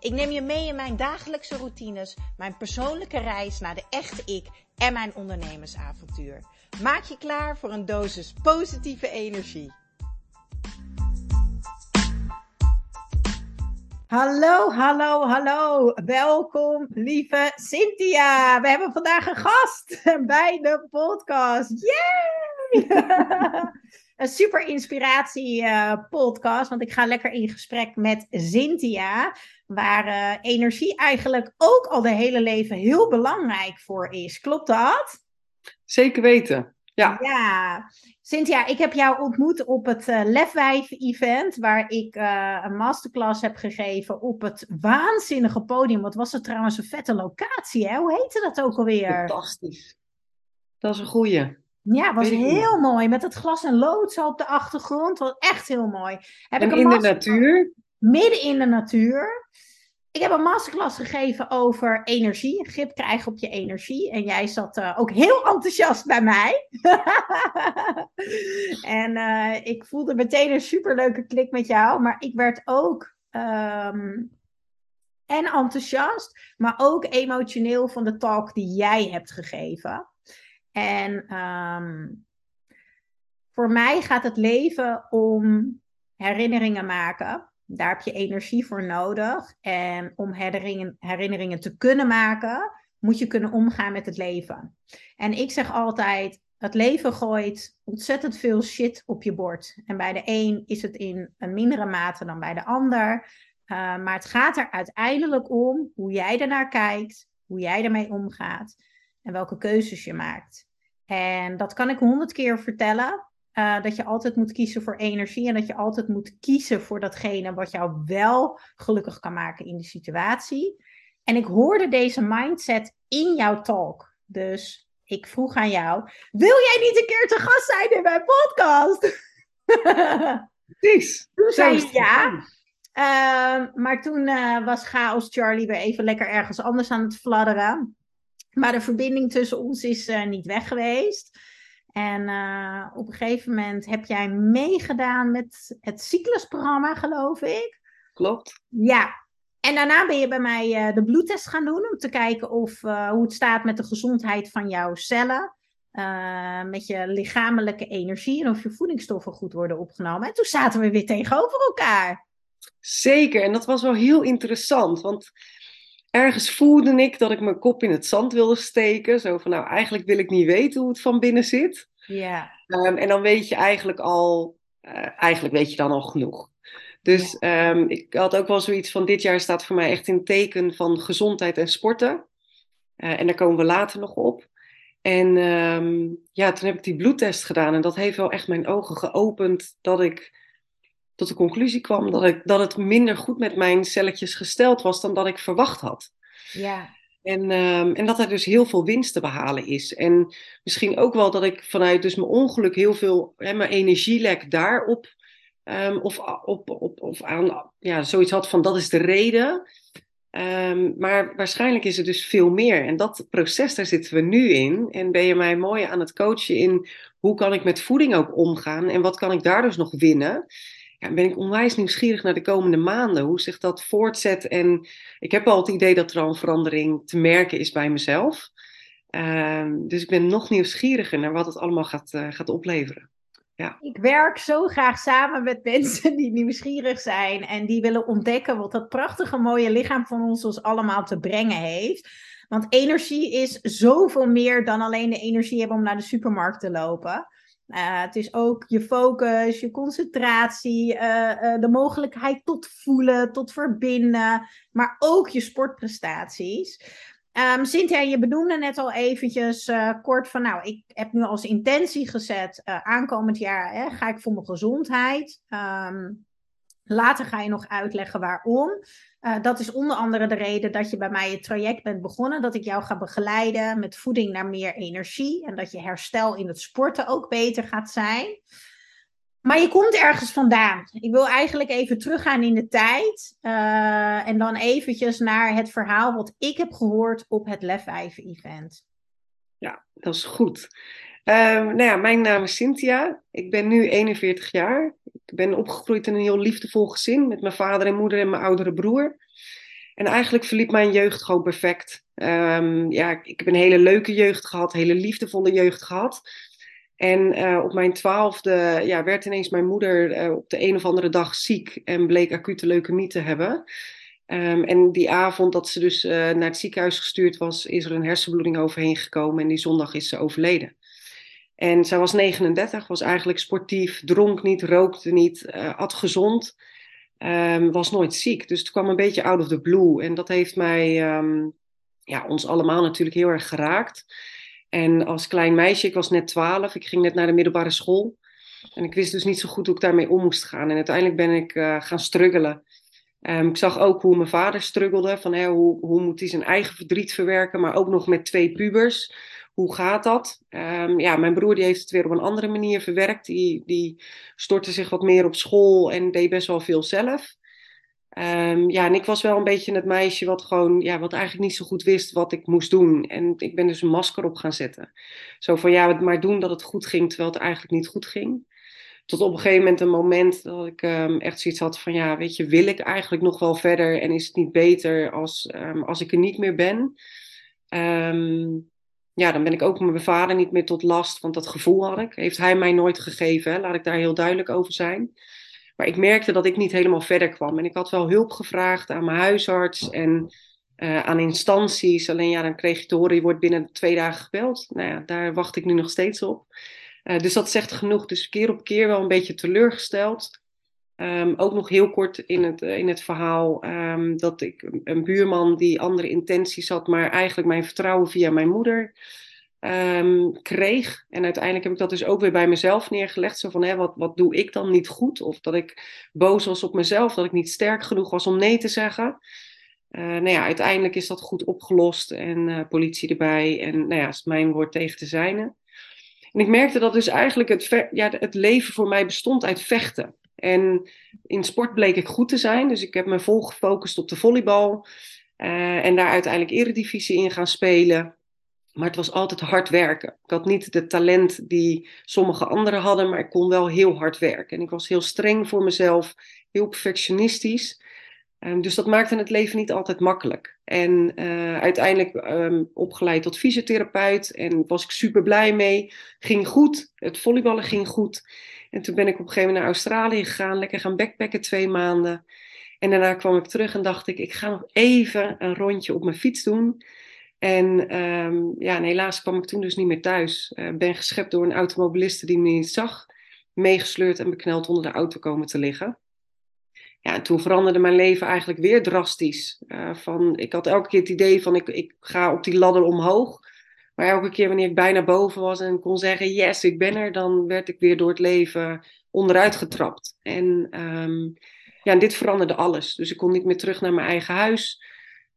Ik neem je mee in mijn dagelijkse routines, mijn persoonlijke reis naar de echte ik en mijn ondernemersavontuur. Maak je klaar voor een dosis positieve energie. Hallo, hallo, hallo. Welkom, lieve Cynthia. We hebben vandaag een gast bij de podcast. Yay! een super inspiratie uh, podcast, want ik ga lekker in gesprek met Cynthia, waar uh, energie eigenlijk ook al de hele leven heel belangrijk voor is. Klopt dat? Zeker weten. Ja. Ja. Cynthia, ik heb jou ontmoet op het uh, Lefwijf-event, waar ik een masterclass heb gegeven op het waanzinnige podium. Wat was het trouwens een vette locatie, hè? Hoe heette dat ook alweer? Fantastisch. Dat is een goeie. Ja, was heel mooi. Met het glas en lood zo op de achtergrond. Was echt heel mooi. Heb en ik in de natuur? Midden in de natuur. Ik heb een masterclass gegeven over energie. Grip krijgen op je energie. En jij zat uh, ook heel enthousiast bij mij. en uh, ik voelde meteen een superleuke klik met jou. Maar ik werd ook um, en enthousiast, maar ook emotioneel van de talk die jij hebt gegeven. En um, voor mij gaat het leven om herinneringen maken. Daar heb je energie voor nodig. En om herinneringen, herinneringen te kunnen maken, moet je kunnen omgaan met het leven. En ik zeg altijd: het leven gooit ontzettend veel shit op je bord. En bij de een is het in een mindere mate dan bij de ander. Uh, maar het gaat er uiteindelijk om hoe jij ernaar kijkt, hoe jij ermee omgaat en welke keuzes je maakt. En dat kan ik honderd keer vertellen. Uh, dat je altijd moet kiezen voor energie en dat je altijd moet kiezen voor datgene wat jou wel gelukkig kan maken in de situatie. En ik hoorde deze mindset in jouw talk. Dus ik vroeg aan jou: Wil jij niet een keer te gast zijn in mijn podcast? Precies. Toen zei je ja. Uh, maar toen uh, was Chaos Charlie weer even lekker ergens anders aan het fladderen. Maar de verbinding tussen ons is uh, niet weg geweest. En uh, op een gegeven moment heb jij meegedaan met het cyclusprogramma, geloof ik. Klopt. Ja. En daarna ben je bij mij uh, de bloedtest gaan doen om te kijken of, hoe het staat met de gezondheid van jouw cellen. met je lichamelijke energie en of je voedingsstoffen goed worden opgenomen. En toen zaten we weer tegenover elkaar. Zeker, en dat was wel heel interessant. Want ergens voelde ik dat ik mijn kop in het zand wilde steken. Zo van, nou, eigenlijk wil ik niet weten hoe het van binnen zit. Ja. Um, en dan weet je eigenlijk al, uh, eigenlijk weet je dan al genoeg. Dus ja. um, ik had ook wel zoiets van, dit jaar staat voor mij echt in teken van gezondheid en sporten. Uh, en daar komen we later nog op. En um, ja, toen heb ik die bloedtest gedaan en dat heeft wel echt mijn ogen geopend dat ik tot de conclusie kwam dat, ik, dat het minder goed met mijn celletjes gesteld was dan dat ik verwacht had. Ja. En, um, en dat er dus heel veel winst te behalen is. En misschien ook wel dat ik vanuit dus mijn ongeluk heel veel, hè, mijn energielek daarop, um, of, op, op, of aan, ja, zoiets had van dat is de reden. Um, maar waarschijnlijk is er dus veel meer. En dat proces, daar zitten we nu in. En ben je mij mooi aan het coachen in hoe kan ik met voeding ook omgaan en wat kan ik daar dus nog winnen ben ik onwijs nieuwsgierig naar de komende maanden. Hoe zich dat voortzet. En ik heb al het idee dat er al een verandering te merken is bij mezelf. Uh, dus ik ben nog nieuwsgieriger naar wat het allemaal gaat, uh, gaat opleveren. Ja. Ik werk zo graag samen met mensen die nieuwsgierig zijn en die willen ontdekken wat dat prachtige mooie lichaam van ons ons allemaal te brengen heeft. Want energie is zoveel meer dan alleen de energie hebben om naar de supermarkt te lopen. Uh, het is ook je focus, je concentratie, uh, uh, de mogelijkheid tot voelen, tot verbinden, maar ook je sportprestaties. Um, Cynthia, je benoemde net al eventjes kort van, nou, ik heb nu als intentie gezet, aankomend jaar hè, ga ik voor mijn gezondheid. Um, Later ga je nog uitleggen waarom. Uh, dat is onder andere de reden dat je bij mij het traject bent begonnen. Dat ik jou ga begeleiden met voeding naar meer energie. En dat je herstel in het sporten ook beter gaat zijn. Maar je komt ergens vandaan. Ik wil eigenlijk even teruggaan in de tijd. Uh, en dan eventjes naar het verhaal wat ik heb gehoord op het Lefwijven event. Ja, dat is goed. Uh, nou ja, mijn naam is Cynthia. Ik ben nu 41 jaar. Ik ben opgegroeid in een heel liefdevol gezin met mijn vader en moeder en mijn oudere broer. En eigenlijk verliep mijn jeugd gewoon perfect. Um, ja, ik heb een hele leuke jeugd gehad, hele liefdevolle jeugd gehad. En uh, op mijn twaalfde ja, werd ineens mijn moeder uh, op de een of andere dag ziek en bleek acute leukemie te hebben. Um, en die avond dat ze dus uh, naar het ziekenhuis gestuurd was, is er een hersenbloeding overheen gekomen en die zondag is ze overleden. En zij was 39, was eigenlijk sportief, dronk niet, rookte niet, at gezond, um, was nooit ziek. Dus het kwam een beetje out of the blue en dat heeft mij, um, ja, ons allemaal natuurlijk heel erg geraakt. En als klein meisje, ik was net 12, ik ging net naar de middelbare school. En ik wist dus niet zo goed hoe ik daarmee om moest gaan. En uiteindelijk ben ik uh, gaan struggelen. Um, ik zag ook hoe mijn vader struggelde. Van, hoe, hoe moet hij zijn eigen verdriet verwerken, maar ook nog met twee pubers. Hoe gaat dat? Um, ja, mijn broer die heeft het weer op een andere manier verwerkt. Die, die stortte zich wat meer op school en deed best wel veel zelf. Um, ja, en ik was wel een beetje het meisje wat gewoon, ja, wat eigenlijk niet zo goed wist wat ik moest doen. En ik ben dus een masker op gaan zetten. Zo van, ja, maar doen dat het goed ging, terwijl het eigenlijk niet goed ging. Tot op een gegeven moment een moment dat ik um, echt zoiets had van, ja, weet je, wil ik eigenlijk nog wel verder? En is het niet beter als, als ik er niet meer ben? Ja, dan ben ik ook mijn vader niet meer tot last, want dat gevoel had ik. Heeft hij mij nooit gegeven, laat ik daar heel duidelijk over zijn. Maar ik merkte dat ik niet helemaal verder kwam. En ik had wel hulp gevraagd aan mijn huisarts en uh, aan instanties. Alleen ja, dan kreeg je te horen, je wordt binnen twee dagen gebeld. Nou ja, daar wacht ik nu nog steeds op. Uh, dus dat zegt genoeg. Dus keer op keer wel een beetje teleurgesteld. Um, ook nog heel kort in het, in het verhaal um, dat ik een buurman die andere intenties had, maar eigenlijk mijn vertrouwen via mijn moeder um, kreeg. En uiteindelijk heb ik dat dus ook weer bij mezelf neergelegd. Zo van, hè, wat, wat doe ik dan niet goed? Of dat ik boos was op mezelf, dat ik niet sterk genoeg was om nee te zeggen. Uh, nou ja, uiteindelijk is dat goed opgelost en uh, politie erbij. En nou ja, is mijn woord tegen te zijn. En ik merkte dat dus eigenlijk het, ja, het leven voor mij bestond uit vechten. En in sport bleek ik goed te zijn. Dus ik heb me vol gefocust op de volleybal. Uh, en daar uiteindelijk eredivisie in gaan spelen. Maar het was altijd hard werken. Ik had niet de talent die sommige anderen hadden, maar ik kon wel heel hard werken. En ik was heel streng voor mezelf, heel perfectionistisch. Um, dus dat maakte het leven niet altijd makkelijk. En uh, uiteindelijk um, opgeleid tot fysiotherapeut en was ik super blij mee. Ging goed, het volleyballen ging goed. En toen ben ik op een gegeven moment naar Australië gegaan, lekker gaan backpacken twee maanden. En daarna kwam ik terug en dacht ik, ik ga nog even een rondje op mijn fiets doen. En um, ja, en helaas kwam ik toen dus niet meer thuis. Uh, ben geschept door een automobiliste die me niet zag. Meegesleurd en bekneld onder de auto komen te liggen. Ja, en toen veranderde mijn leven eigenlijk weer drastisch. Uh, van, ik had elke keer het idee van ik, ik ga op die ladder omhoog. Maar elke keer wanneer ik bijna boven was en kon zeggen yes, ik ben er, dan werd ik weer door het leven onderuit getrapt. En um, ja, dit veranderde alles. Dus ik kon niet meer terug naar mijn eigen huis.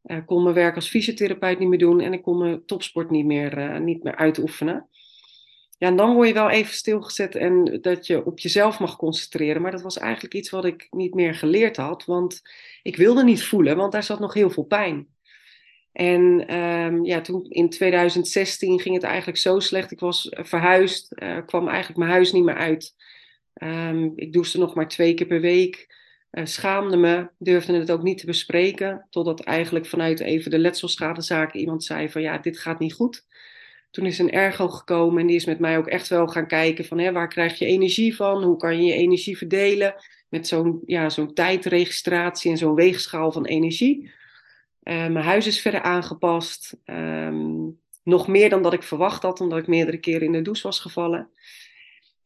Ik uh, kon mijn werk als fysiotherapeut niet meer doen en ik kon mijn topsport niet meer, uh, niet meer uitoefenen. Ja, en dan word je wel even stilgezet en dat je op jezelf mag concentreren. Maar dat was eigenlijk iets wat ik niet meer geleerd had, want ik wilde niet voelen, want daar zat nog heel veel pijn. En um, ja, toen in 2016 ging het eigenlijk zo slecht. Ik was verhuisd, uh, kwam eigenlijk mijn huis niet meer uit. Um, ik douchte nog maar twee keer per week. Uh, schaamde me, durfde het ook niet te bespreken. Totdat eigenlijk vanuit even de letselschadezaken iemand zei van ja, dit gaat niet goed. Toen is een ergo gekomen en die is met mij ook echt wel gaan kijken van waar krijg je energie van? Hoe kan je je energie verdelen? Met zo'n ja, zo'n tijdregistratie en zo'n weegschaal van energie. Uh, mijn huis is verder aangepast. Um, nog meer dan dat ik verwacht had, omdat ik meerdere keren in de douche was gevallen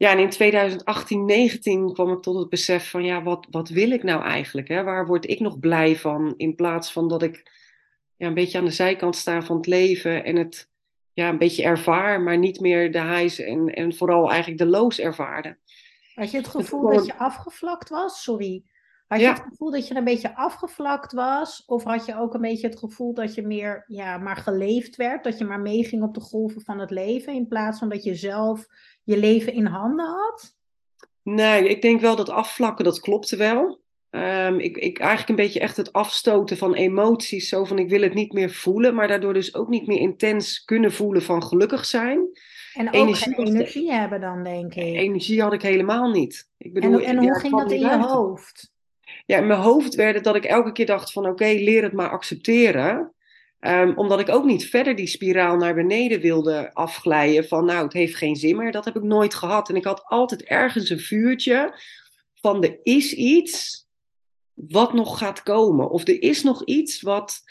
ja, en in 2018, 19 kwam ik tot het besef van, ja, wat, wat wil ik nou eigenlijk? Hè? Waar word ik nog blij van? In plaats van dat ik ja, een beetje aan de zijkant sta van het leven en het ja, een beetje ervaar, maar niet meer de highs en, en vooral eigenlijk de lows ervaarde. Had je het gevoel dat je afgevlakt was? Sorry. Had je het gevoel dat je een beetje afgevlakt was? Of had je ook een beetje het gevoel dat je meer ja, maar geleefd werd? Dat je maar meeging op de golven van het leven in plaats van dat je zelf je leven in handen had? Nee, ik denk wel dat afvlakken, dat klopte wel. Um, ik, ik eigenlijk een beetje echt het afstoten van emoties. Zo van ik wil het niet meer voelen, maar daardoor dus ook niet meer intens kunnen voelen van gelukkig zijn. En ook energie, geen energie hebben dan, denk ik. Energie had ik helemaal niet. Ik bedoel, en, en hoe ging dat in je hoofd? Ja, in mijn hoofd werd het dat ik elke keer dacht van oké, leer het maar accepteren. Um, omdat ik ook niet verder die spiraal naar beneden wilde afglijden van nou, het heeft geen zin meer. Dat heb ik nooit gehad. En ik had altijd ergens een vuurtje van er is iets wat nog gaat komen. Of er is nog iets wat,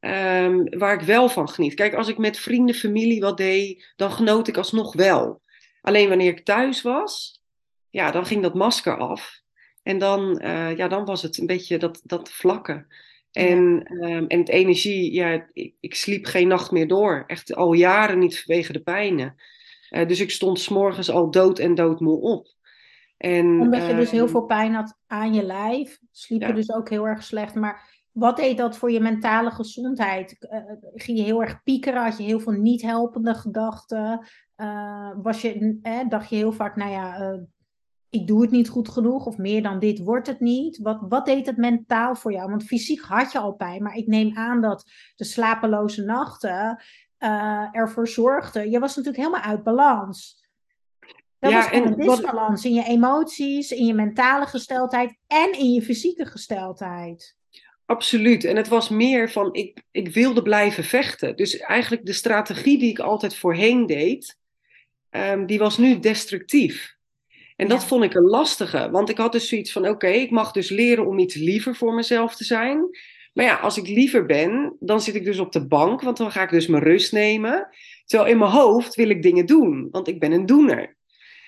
um, waar ik wel van geniet. Kijk, als ik met vrienden, familie wat deed, dan genoot ik alsnog wel. Alleen wanneer ik thuis was, ja, dan ging dat masker af. En dan, uh, ja, dan was het een beetje dat, dat vlakken. En, ja. um, en het energie, ja, ik, ik, sliep geen nacht meer door. Echt al jaren niet vanwege de pijnen. Uh, dus ik stond s'morgens al dood en doodmoe op. En, Omdat je dus heel ehm, veel pijn had aan je lijf, sliep je dus ook heel erg slecht. Maar wat deed dat voor je mentale gezondheid? Uh, ging je heel erg piekeren? Had je heel veel niet helpende gedachten? Was je, eh, dacht je heel vaak, nou ja, ik doe het niet goed genoeg of meer dan dit wordt het niet. Wat, wat deed het mentaal voor jou? Want fysiek had je al pijn, maar ik neem aan dat de slapeloze nachten ervoor zorgden. Je was natuurlijk helemaal uit balans. Dat ja, was en een disbalans in je emoties, in je mentale gesteldheid en in je fysieke gesteldheid. Absoluut. En het was meer van, ik, ik wilde blijven vechten. Dus eigenlijk de strategie die ik altijd voorheen deed, um, die was nu destructief. En dat vond ik een lastige, want ik had dus zoiets van: oké, ik mag dus leren om iets liever voor mezelf te zijn. Maar ja, als ik liever ben, dan zit ik dus op de bank, want dan ga ik dus mijn rust nemen. Terwijl in mijn hoofd wil ik dingen doen, want ik ben een doener.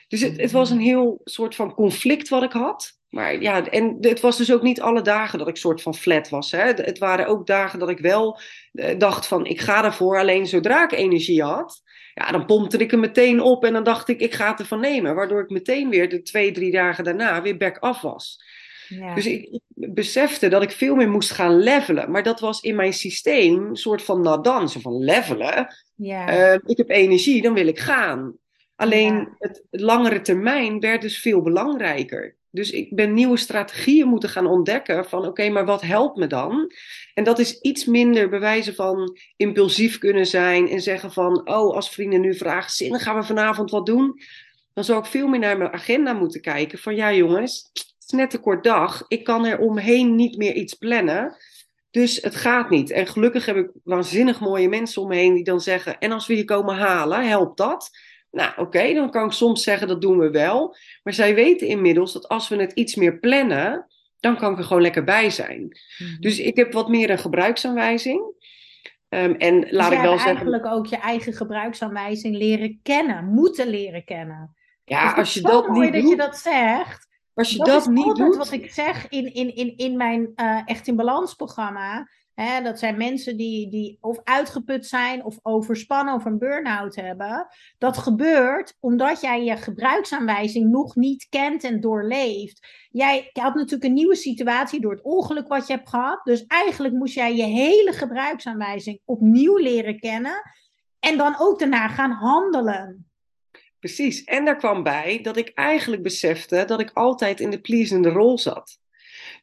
Dus het, het, was een heel soort van conflict wat ik had. Maar ja, en het was dus ook niet alle dagen dat ik soort van flat was. Hè. Het waren ook dagen dat ik wel eh, dacht van ik ga ervoor. Alleen zodra ik energie had, ja, dan pompte ik hem meteen op en dan dacht ik ik ga het ervan nemen. Waardoor ik meteen weer de twee, drie dagen daarna weer back af was. Ja. Dus ik, besefte dat ik veel meer moest gaan levelen. Maar dat was in mijn systeem een soort van nadan. van levelen. Ja. Uh, ik heb energie, dan wil ik gaan. Alleen het langere termijn werd dus veel belangrijker. Dus ik ben nieuwe strategieën moeten gaan ontdekken van oké, maar wat helpt me dan? En dat is iets minder bewijzen van impulsief kunnen zijn en zeggen van oh, als vrienden nu vragen, zin, gaan we vanavond wat doen? Dan zou ik veel meer naar mijn agenda moeten kijken van ja jongens, het is net een kort dag, ik kan er omheen niet meer iets plannen. Dus het gaat niet. En gelukkig heb ik waanzinnig mooie mensen om me heen die dan zeggen: En als we je komen halen, helpt dat? Nou, oké, dan kan ik soms zeggen dat doen we wel. Maar zij weten inmiddels dat als we het iets meer plannen, dan kan ik er gewoon lekker bij zijn. Mhm. Dus ik heb wat meer een gebruiksaanwijzing. Um, en dus laat ik wel zeggen. eigenlijk ook je eigen gebruiksaanwijzing leren kennen, moeten leren kennen. Ja, dus als je dat mooi niet dat je dat zegt. Als je dat, dat niet doet. wat ik zeg in, in, in, in mijn uh, Echt in Balans programma dat zijn mensen die, die of uitgeput zijn of overspannen of een burn-out hebben. Dat gebeurt omdat jij je gebruiksaanwijzing nog niet kent en doorleeft. Jij had natuurlijk een nieuwe situatie door het ongeluk wat je hebt gehad. Dus eigenlijk moest jij je hele gebruiksaanwijzing opnieuw leren kennen. En dan ook daarna gaan handelen. Precies. En daar kwam bij dat ik eigenlijk besefte dat ik altijd in de pleasende rol zat.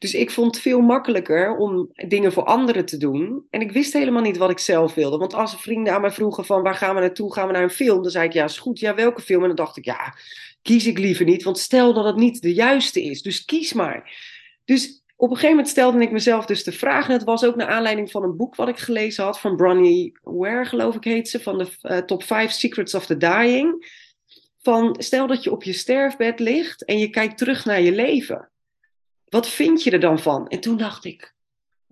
Dus ik vond het veel makkelijker om dingen voor anderen te doen. En ik wist helemaal niet wat ik zelf wilde. Want als vrienden aan mij vroegen van waar gaan we naartoe? Gaan we naar een film? Dan zei ik ja, is goed. Ja, welke film? En dan dacht ik ja, kies ik liever niet. Want stel dat het niet de juiste is. Dus kies maar. Dus op een gegeven moment stelde ik mezelf dus de vraag. En het was ook naar aanleiding van een boek wat ik gelezen had. Van Bronnie Ware, geloof ik heet ze. Van de uh, Top 5 Secrets of the Dying. Van stel dat je op je sterfbed ligt en je kijkt terug naar je leven wat vind je er dan van? En toen dacht ik,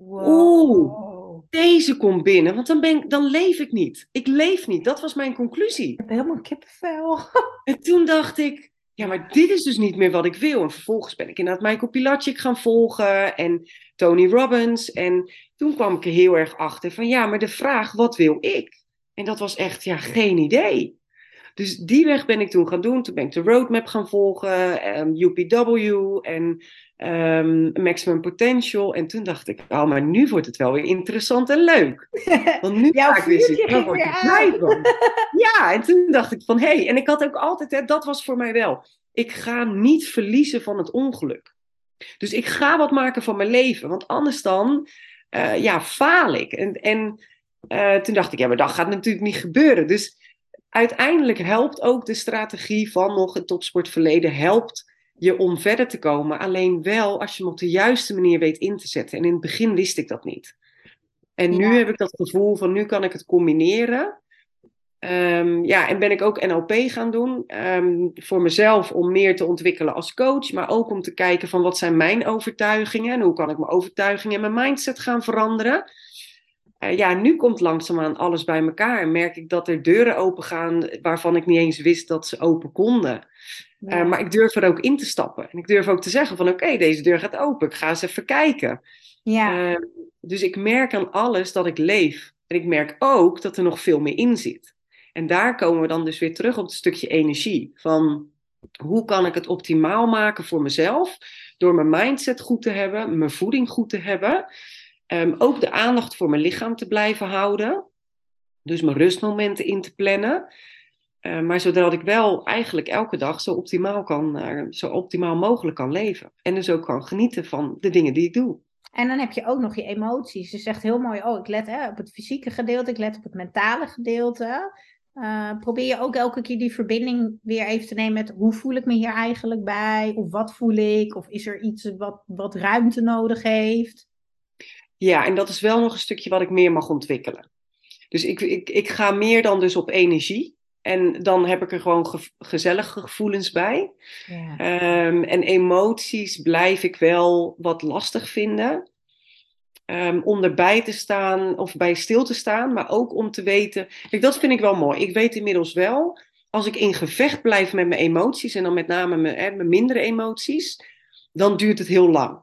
oeh, deze komt binnen, want dan, ben, dan leef ik niet. Ik leef niet, dat was mijn conclusie. Ik heb helemaal kippenvel. En toen dacht ik, ja, maar dit is dus niet meer wat ik wil. En vervolgens ben ik inderdaad Michael Pilacic gaan volgen en Tony Robbins. En toen kwam ik er heel erg achter van, ja, maar de vraag, wat wil ik? En dat was echt, ja, geen idee. Dus die weg ben ik toen gaan doen. Toen ben ik de roadmap gaan volgen, um, UPW en um, maximum potential. En toen dacht ik, oh, maar nu wordt het wel weer interessant en leuk. Want nu Jouw ga ik weer zitten, ging word ik weer blij van. Ja, en toen dacht ik van, hé, hey, en ik had ook altijd, hè, dat was voor mij wel, ik ga niet verliezen van het ongeluk. Dus ik ga wat maken van mijn leven, want anders dan, eh, ja, faal ik. En, en eh, toen dacht ik, ja, maar dat gaat natuurlijk niet gebeuren. Dus uiteindelijk helpt ook de strategie van nog het topsportverleden, helpt je om verder te komen. Alleen wel als je hem op de juiste manier weet in te zetten. En in het begin wist ik dat niet. En nu Ja. heb ik dat gevoel van nu kan ik het combineren. Ehm, ja, en ben ik ook NLP gaan doen ehm, voor mezelf om meer te ontwikkelen als coach, maar ook om te kijken van wat zijn mijn overtuigingen en hoe kan ik mijn overtuigingen en mijn mindset gaan veranderen. Eh, ja, nu komt langzaamaan alles bij elkaar en merk ik dat er deuren open gaan waarvan ik niet eens wist dat ze open konden. Ja. Eh, maar ik durf er ook in te stappen. En ik durf ook te zeggen van oké, deze deur gaat open. Ik ga eens even kijken. ja. Eh, dus ik merk aan alles dat ik leef. En ik merk ook dat er nog veel meer in zit. En daar komen we dan dus weer terug op het stukje energie. Van hoe kan ik het optimaal maken voor mezelf? Door mijn mindset goed te hebben, mijn voeding goed te hebben. Ehm, ook de aandacht voor mijn lichaam te blijven houden. Dus mijn rustmomenten in te plannen. Eh, maar zodat ik wel eigenlijk elke dag zo optimaal, kan, eh, zo optimaal mogelijk kan leven. En dus ook kan genieten van de dingen die ik doe. En dan heb je ook nog je emoties. Je zegt heel mooi, oh, ik let hè, op het fysieke gedeelte, ik let op het mentale gedeelte. Eh, probeer je ook elke keer die verbinding weer even te nemen met hoe voel ik me hier eigenlijk bij? Of wat voel ik? Of is er iets wat, wat ruimte nodig heeft? Ja, en dat is wel nog een stukje wat ik meer mag ontwikkelen. Dus ik, ik, ik ga meer dan dus op energie. En dan heb ik er gewoon ge- gezellige gevoelens bij. Ja. Ehm, en emoties blijf ik wel wat lastig vinden. Ehm, om erbij te staan of bij stil te staan, maar ook om te weten. Kijk, dat vind ik wel mooi. Ik weet inmiddels wel, als ik in gevecht blijf met mijn emoties, en dan met name mijn, hè, mijn mindere emoties, dan duurt het heel lang.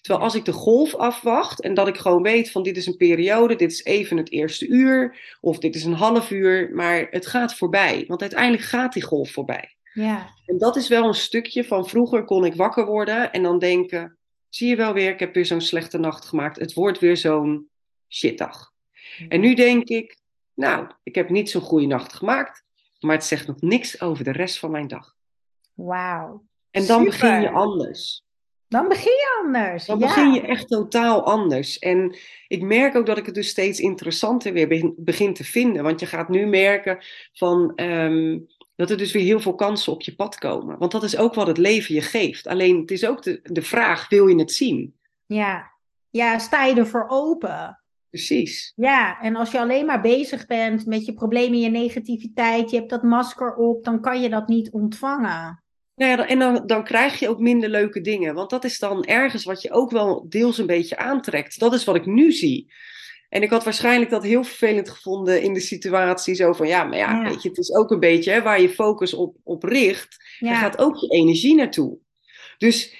Terwijl als ik de golf afwacht en dat ik gewoon weet van dit is een periode, dit is even het eerste uur, of dit is een half uur, maar het gaat voorbij. Want uiteindelijk gaat die golf voorbij. ja. En dat is wel een stukje van vroeger kon ik wakker worden en dan denken, zie je wel weer, ik heb weer zo'n slechte nacht gemaakt. Het wordt weer zo'n shitdag. En nu denk ik, nou, ik heb niet zo'n goede nacht gemaakt, maar het zegt nog niks over de rest van mijn dag. Wauw. En dan Super. begin je anders. Dan begin je anders. Dan ja. begin je echt totaal anders. En ik merk ook dat ik het dus steeds interessanter weer begin, begin te vinden. Want je gaat nu merken van, ehm, dat er dus weer heel veel kansen op je pad komen. Want dat is ook wat het leven je geeft. Alleen het is ook de, de vraag, wil je het zien? Ja. ja, sta je ervoor open? Precies. Ja, en als je alleen maar bezig bent met je problemen, je negativiteit, je hebt dat masker op, dan kan je dat niet ontvangen. Nou ja, en dan, dan krijg je ook minder leuke dingen. Want dat is dan ergens wat je ook wel deels een beetje aantrekt. Dat is wat ik nu zie. En ik had waarschijnlijk dat heel vervelend gevonden in de situatie. Zo van, ja, maar ja, Ja. weet je, het is ook een beetje hè, waar je focus op, op richt. Daar gaat ook je energie naartoe. Dus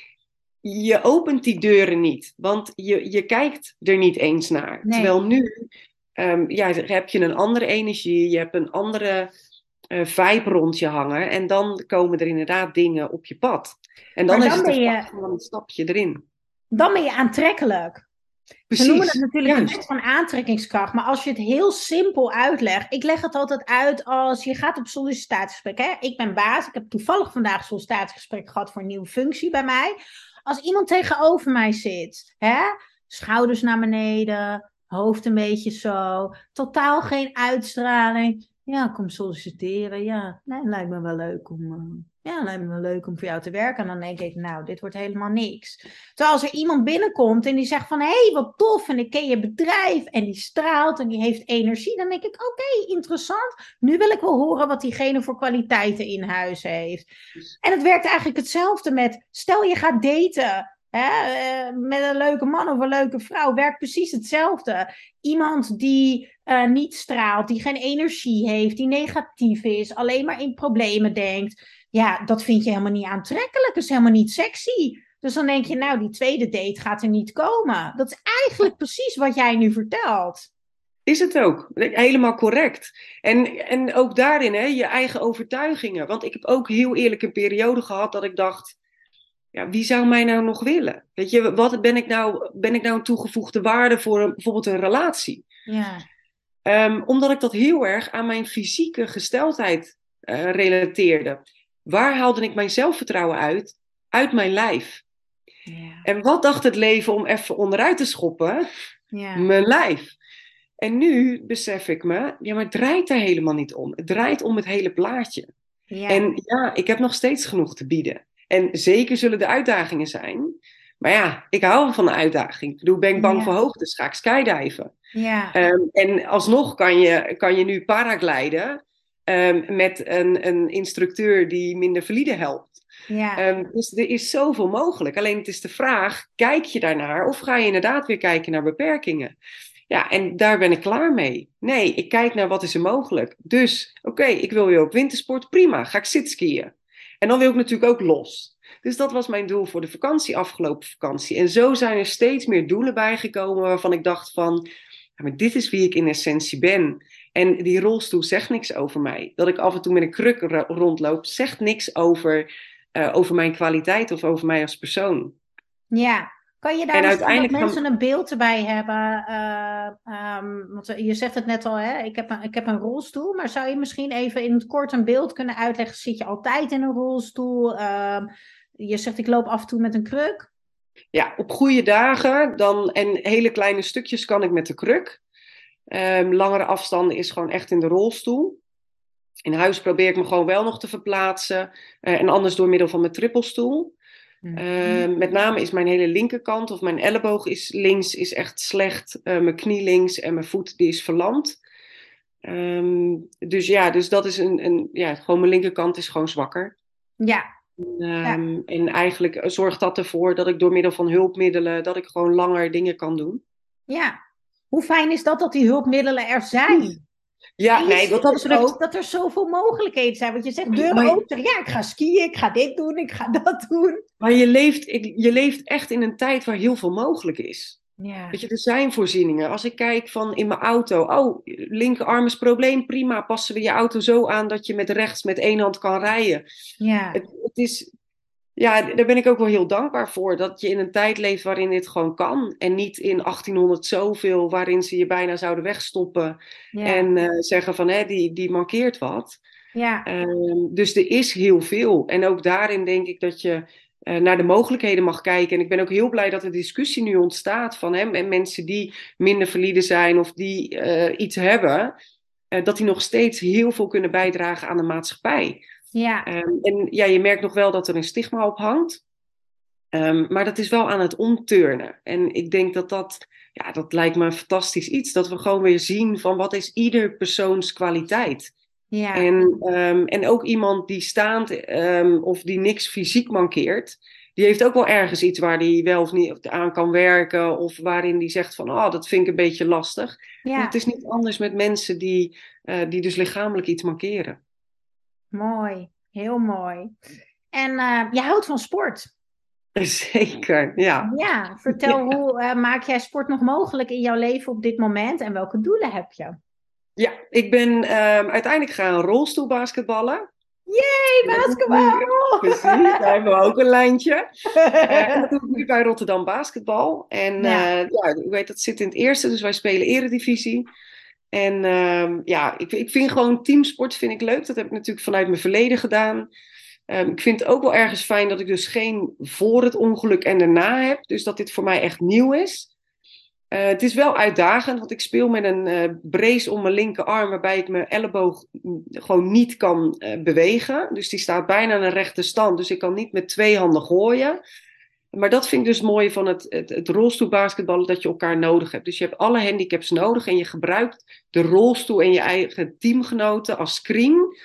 je opent die deuren niet. Want je, je kijkt er niet eens naar. Nee. Terwijl nu ehm, ja, heb je een andere energie. Je hebt een andere vibe rond je hangen. En dan komen er inderdaad dingen op je pad. En dan, Maar is dan het een je- van een stapje erin. dan ben je aantrekkelijk. Precies. Ze noemen het natuurlijk juist. een wet van aantrekkingskracht. Maar als je het heel simpel uitlegt. Ik leg het altijd uit als je gaat op sollicitatiegesprek. Hè? Ik ben baas. Ik heb toevallig vandaag sollicitatiegesprek gehad voor een nieuwe functie bij mij. Als iemand tegenover mij zit. Hè? Schouders naar beneden. Hoofd een beetje zo. Totaal geen uitstraling. Ja, kom solliciteren. Ja, nee, lijkt me wel leuk om. eh, ja, lijkt me wel leuk om voor jou te werken. En dan denk ik, nou, dit wordt helemaal niks. Terwijl als er iemand binnenkomt en die zegt van... hé, hey, wat tof en ik ken je bedrijf... en die straalt en die heeft energie... dan denk ik, oké, interessant. Nu wil ik wel horen wat diegene voor kwaliteiten in huis heeft. En het werkt eigenlijk hetzelfde met... stel je gaat daten... Hè, eh, met een leuke man of een leuke vrouw... werkt precies hetzelfde. Iemand die eh, niet straalt, die geen energie heeft... die negatief is, alleen maar in problemen denkt... ja, dat vind je helemaal niet aantrekkelijk. Dat is helemaal niet sexy. Dus dan denk je, nou, die tweede date gaat er niet komen. Dat is eigenlijk precies wat jij nu vertelt. Is het ook. Helemaal correct. En, en ook daarin, hè, je eigen overtuigingen. Want ik heb ook heel eerlijk een periode gehad dat ik dacht... ja, wie zou mij nou nog willen? Weet je, wat ben ik nou, ben ik nou een toegevoegde waarde voor een, bijvoorbeeld een relatie? Ja. Ehm, omdat ik dat heel erg aan mijn fysieke gesteldheid uh, relateerde. Waar haalde ik mijn zelfvertrouwen uit? Uit mijn lijf. Ja. En wat dacht het leven om even onderuit te schoppen? Ja. Mijn lijf. En nu besef ik me, ja, maar het draait daar helemaal niet om. Het draait om het hele plaatje. Ja. En ja, ik heb nog steeds genoeg te bieden. En zeker zullen er uitdagingen zijn. Maar ja, ik hou van de uitdaging. Ik bedoel, ben ik bang Ja. voor hoogtes, ga ik skydiven. ja. Ehm, en alsnog kan je, kan je nu paragliden ehm, met een, een instructeur die minder valide helpt. ja. Ehm, dus er is zoveel mogelijk. Alleen het is de vraag, kijk je daarnaar of ga je inderdaad weer kijken naar beperkingen? Ja, en daar ben ik klaar mee. Nee, ik kijk naar wat is er mogelijk. Dus, oké, ik wil weer op wintersport, prima, ga ik zitskiën. En dan wil ik natuurlijk ook los. Dus dat was mijn doel voor de vakantie, afgelopen vakantie. En zo zijn er steeds meer doelen bijgekomen waarvan ik dacht van, ja, maar dit is wie ik in essentie ben. En die rolstoel zegt niks over mij. Dat ik af en toe met een kruk ro- rondloop, zegt niks over, eh, over mijn kwaliteit of over mij als persoon. Ja, kan je daar En dat uiteindelijk mensen een beeld erbij hebben? eh, ehm, want je zegt het net al, hè? Ik, heb een, ik heb een rolstoel, maar zou je misschien even in het kort een beeld kunnen uitleggen? Zit je altijd in een rolstoel? Ehm, je zegt ik loop af en toe met een kruk. Ja, op goede dagen dan, en hele kleine stukjes kan ik met de kruk. Ehm, langere afstanden is gewoon echt in de rolstoel. In huis probeer ik me gewoon wel nog te verplaatsen. eh, en anders door middel van mijn trippelstoel. Ehm, met name is mijn hele linkerkant of mijn elleboog is links is echt slecht. Eh, mijn knie links en mijn voet die is verlamd. Ehm, dus ja, dus dat is een, een ja, gewoon mijn linkerkant is gewoon zwakker. Ja, Ehm, En eigenlijk zorgt dat ervoor dat ik door middel van hulpmiddelen, dat ik gewoon langer dingen kan doen. ja. Hoe fijn is dat dat die hulpmiddelen er zijn? Ja, nee, dat dus betreft. ook dat er zoveel mogelijkheden zijn. Want je zegt deuren Maar- open. zeg, Ja, ik ga skiën, ik ga dit doen, ik ga dat doen. Maar je leeft, je leeft echt in een tijd waar heel veel mogelijk is. Ja, Weet je, er zijn voorzieningen. Als ik kijk van in mijn auto, oh, linkerarm is probleem, prima. Passen we je auto zo aan dat je met rechts met één hand kan rijden. ja, Het, het is, ja, daar ben ik ook wel heel dankbaar voor. Dat je in een tijd leeft waarin dit gewoon kan. En niet in 1800 zoveel, waarin ze je bijna zouden wegstoppen. ja, En eh, zeggen van, hè, die, die mankeert wat. ja, Ehm, dus er is heel veel. En ook daarin denk ik dat je eh, naar de mogelijkheden mag kijken. En ik ben ook heel blij dat er discussie nu ontstaat van hè, en mensen die minder valide zijn of die eh, iets hebben, dat die nog steeds heel veel kunnen bijdragen aan de maatschappij. Ja, Ehm, en ja, je merkt nog wel dat er een stigma op hangt. Ehm, maar dat is wel aan het omturnen. En ik denk dat dat, ja, dat lijkt me een fantastisch iets. Dat we gewoon weer zien van wat is ieder persoons kwaliteit. ja, En, ehm, en ook iemand die staand of die niks fysiek mankeert, die heeft ook wel ergens iets waar hij wel of niet aan kan werken. Of waarin die zegt van, oh, dat vind ik een beetje lastig. Ja. het is niet anders met mensen die, eh, die dus lichamelijk iets mankeren. Mooi, heel mooi. En eh, je houdt van sport. Zeker, ja. Ja, vertel hoe eh, maak jij sport nog mogelijk in jouw leven op dit moment en welke doelen heb je? Ja, ik ben ehm, uiteindelijk gaan rolstoelbasketballen. Hey, basketbal! Precies, daar hebben we ook een lijntje. Eh, dat doe ik nu bij Rotterdam Basketbal. En Ja. ja, ja ik weet dat zit in het eerste, dus wij spelen eredivisie. En ehm, ja, ik, ik vind gewoon teamsport vind ik leuk. Dat heb ik natuurlijk vanuit mijn verleden gedaan. Ehm, ik vind het ook wel ergens fijn dat ik dus geen voor het ongeluk en daarna heb. Dus dat dit voor mij echt nieuw is. Eh, het is wel uitdagend, want ik speel met een eh, brace om mijn linkerarm, waarbij ik mijn elleboog gewoon niet kan eh, bewegen. Dus die staat bijna in een rechte stand, dus ik kan niet met twee handen gooien. Maar dat vind ik dus mooi van het, het, het rolstoelbasketballen, dat je elkaar nodig hebt. Dus je hebt alle handicaps nodig en je gebruikt de rolstoel en je eigen teamgenoten als screen.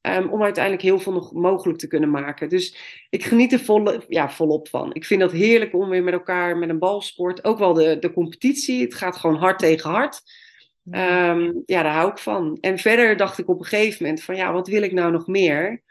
ehm, om uiteindelijk heel veel nog mogelijk te kunnen maken. Dus ik geniet er volle, ja, volop van. Ik vind dat heerlijk om weer met elkaar met een balsport. Ook wel de, de competitie. Het gaat gewoon hard tegen hard. Ehm, ja, daar hou ik van. En verder dacht ik op een gegeven moment van ja, wat wil ik nou nog meer?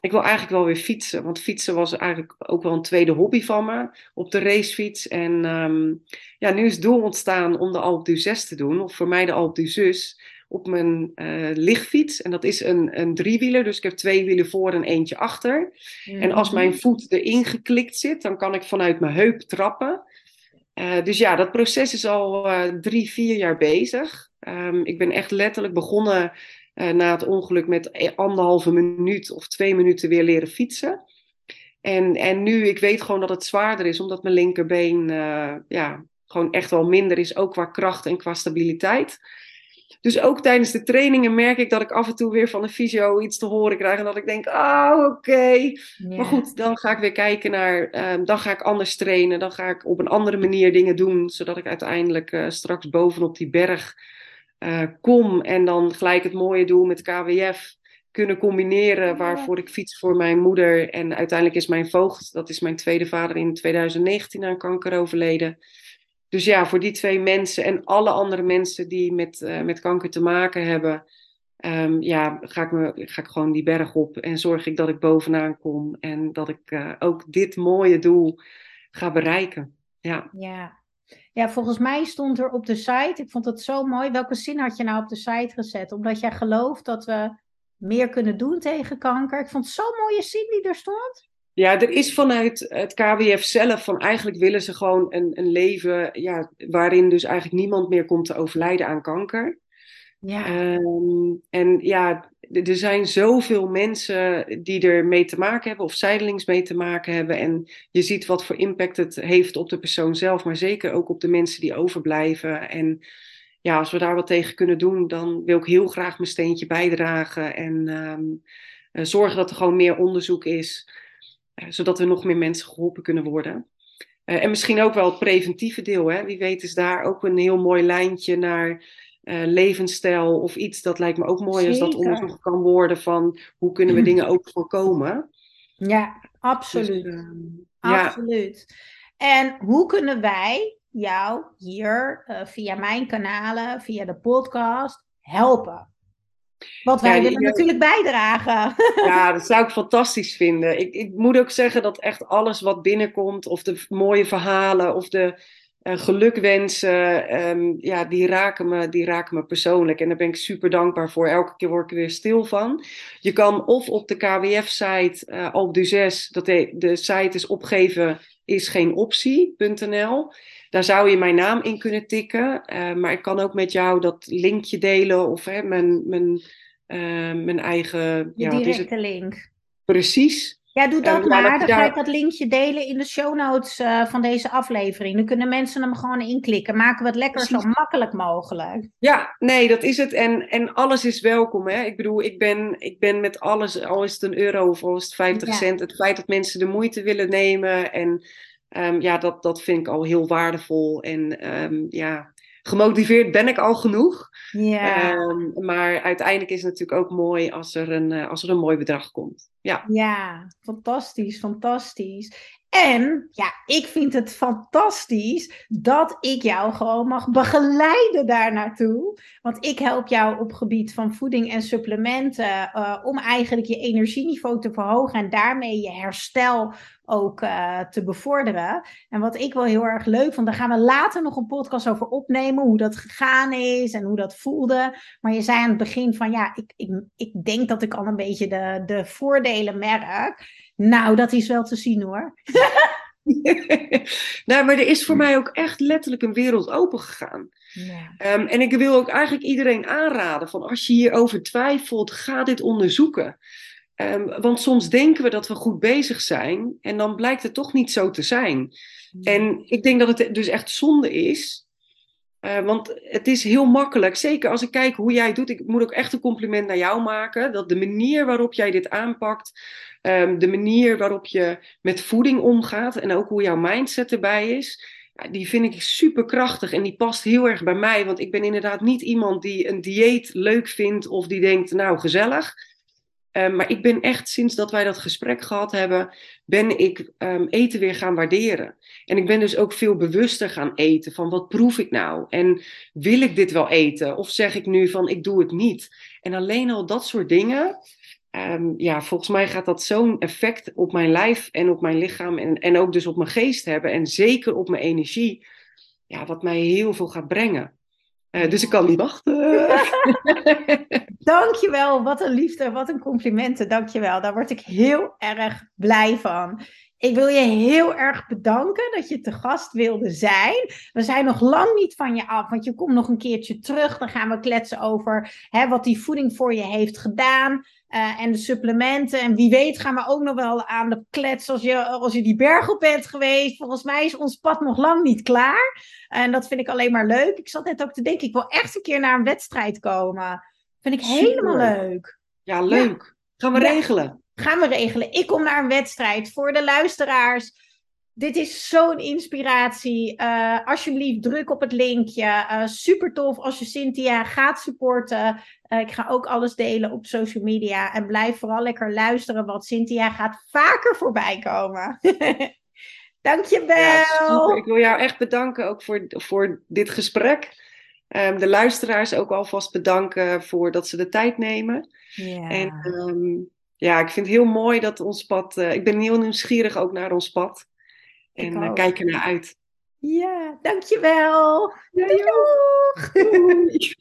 Ik wil eigenlijk wel weer fietsen. Want fietsen was eigenlijk ook wel een tweede hobby van me. Op de racefiets. En ehm, ja, nu is het doel ontstaan om de Alpe d'Huez te doen. Of voor mij de Alpe d'Huez. op mijn uh, lichtfiets. En dat is een, een driewieler, dus ik heb twee wielen voor en eentje achter. En als mijn voet erin geklikt zit, dan kan ik vanuit mijn heup trappen. Uh, dus ja, dat proces is al uh, drie, vier jaar bezig. Um, ik ben echt letterlijk begonnen na het ongeluk met anderhalve minuut of twee minuten weer leren fietsen. En, en nu, ik weet gewoon dat het zwaarder is, omdat mijn linkerbeen ja, gewoon echt wel minder is, ook qua kracht en qua stabiliteit. Dus ook tijdens de trainingen merk ik dat ik af en toe weer van de fysio iets te horen krijg. En dat ik denk, oh, oké. Maar goed, dan ga ik weer kijken naar, uh, dan ga ik anders trainen. Dan ga ik op een andere manier dingen doen, zodat ik uiteindelijk uh, straks bovenop die berg uh, kom. En dan gelijk het mooie doel met KWF kunnen combineren. Waarvoor ik fiets voor mijn moeder. En uiteindelijk is mijn voogd, dat is mijn tweede vader, in 2019 aan kanker overleden. Dus ja, voor die twee mensen en alle andere mensen die met, uh, met kanker te maken hebben, um, ja, ga ik, me, ga ik gewoon die berg op en zorg ik dat ik bovenaan kom en dat ik uh, ook dit mooie doel ga bereiken. Ja. ja. Ja, volgens mij stond er op de site, ik vond het zo mooi. Welke zin had je nou op de site gezet? Omdat jij gelooft dat we meer kunnen doen tegen kanker. Ik vond zo'n mooie zin die er stond. Ja, er is vanuit het KWF zelf van eigenlijk willen ze gewoon een, een leven ja, waarin dus eigenlijk niemand meer komt te overlijden aan kanker. Ja. Um, en ja, er zijn zoveel mensen die er mee te maken hebben of zijdelings mee te maken hebben. En je ziet wat voor impact het heeft op de persoon zelf, maar zeker ook op de mensen die overblijven. En ja, als we daar wat tegen kunnen doen, dan wil ik heel graag mijn steentje bijdragen en um, zorgen dat er gewoon meer onderzoek is. Eh, zodat er nog meer mensen geholpen kunnen worden. Uh, en misschien ook wel het preventieve deel. Hè? Wie weet is daar ook een heel mooi lijntje naar uh, levensstijl of iets. Dat lijkt me ook mooi als dat onderzocht kan worden van hoe kunnen we dingen ook voorkomen. Ja, absoluut. Dus, absoluut. En hoe kunnen wij jou hier via mijn kanalen, via de podcast helpen? Want wij willen eh, natuurlijk bijdragen. Ja, dat zou ik fantastisch vinden. Ik, ik, moet ook zeggen dat echt alles wat binnenkomt, of de mooie verhalen, of de uh, gelukwensen, um, ja, die raken, me, die raken me persoonlijk. En daar ben ik super dankbaar voor. Elke keer word ik er weer stil van. Je kan of op de KWF-site, uh, eh, Alp du 6, dat de, de site is opgeven is geen optie.nl. Daar zou je mijn naam in kunnen tikken. Uh, maar ik kan ook met jou dat linkje delen of hè, mijn, mijn, mijn eigen. Je ja, directe link. Precies. Ja, doe dat uh, maar. Dan ga ik dat linkje delen in de show notes van deze aflevering. Dan kunnen mensen hem gewoon inklikken. Maken we het lekker Precies. zo makkelijk mogelijk. Ja, nee, dat is het. En, en alles is welkom. Hè? Ik bedoel, ik ben, ik ben met alles, al is het een euro of al is het 50 ja. cent. Het feit dat mensen de moeite willen nemen en Um, ja, dat, dat vind ik al heel waardevol. En um, ja, gemotiveerd ben ik al genoeg. Ja. Um, maar uiteindelijk is het natuurlijk ook mooi als er een, uh, als er een mooi bedrag komt. Ja. ja, fantastisch, fantastisch. En ja, ik vind het fantastisch dat ik jou gewoon mag begeleiden daar naartoe. Want ik help jou op gebied van voeding en supplementen uh, om eigenlijk je energieniveau te verhogen en daarmee je herstel ook uh, te bevorderen. En wat ik wel heel erg leuk vond, daar gaan we later nog een podcast over opnemen, hoe dat gegaan is en hoe dat voelde. Maar je zei aan het begin van ja, ik, ik, ik denk dat ik al een beetje de, de voordelen merk. Nou, dat is wel te zien hoor. nou, maar er is voor mij ook echt letterlijk een wereld open gegaan. Ja. Um, en ik wil ook eigenlijk iedereen aanraden van als je hierover twijfelt, ga dit onderzoeken. Um, want soms denken we dat we goed bezig zijn en dan blijkt het toch niet zo te zijn. Ja. En ik denk dat het dus echt zonde is. Uh, want het is heel makkelijk, zeker als ik kijk hoe jij het doet. Ik moet ook echt een compliment naar jou maken. Dat de manier waarop jij dit aanpakt, um, de manier waarop je met voeding omgaat en ook hoe jouw mindset erbij is, die vind ik super krachtig en die past heel erg bij mij. Want ik ben inderdaad niet iemand die een dieet leuk vindt of die denkt, nou gezellig. Um, maar ik ben echt, sinds dat wij dat gesprek gehad hebben, ben ik um, eten weer gaan waarderen. En ik ben dus ook veel bewuster gaan eten van wat proef ik nou? En wil ik dit wel eten? Of zeg ik nu van ik doe het niet? En alleen al dat soort dingen, um, ja, volgens mij gaat dat zo'n effect op mijn lijf en op mijn lichaam en, en ook dus op mijn geest hebben. En zeker op mijn energie, ja, wat mij heel veel gaat brengen. Uh, dus ik kan niet wachten. Dankjewel, wat een liefde, wat een complimenten, dankjewel. Daar word ik heel erg blij van. Ik wil je heel erg bedanken dat je te gast wilde zijn. We zijn nog lang niet van je af, want je komt nog een keertje terug. Dan gaan we kletsen over hè, wat die voeding voor je heeft gedaan. Uh, en de supplementen. En wie weet gaan we ook nog wel aan de klets als je, als je die berg op bent geweest. Volgens mij is ons pad nog lang niet klaar. En dat vind ik alleen maar leuk. Ik zat net ook te denken, ik wil echt een keer naar een wedstrijd komen. Vind ik helemaal leuk. Ja, leuk. Gaan we regelen. Gaan we regelen. Ik kom naar een wedstrijd. Voor de luisteraars. Dit is zo'n inspiratie. Uh, alsjeblieft, druk op het linkje. Uh, super tof als je Cynthia gaat supporten. Uh, ik ga ook alles delen op social media. En blijf vooral lekker luisteren, want Cynthia gaat vaker voorbij komen. Dankjewel. Ja, super. Ik wil jou echt bedanken ook voor, voor dit gesprek. Um, de luisteraars ook alvast bedanken voor dat ze de tijd nemen. Ja. En um, ja, ik vind het heel mooi dat ons pad. Uh, ik ben heel nieuwsgierig ook naar ons pad. En uh, kijk er naar uit. Ja, dankjewel. Ja, Doei.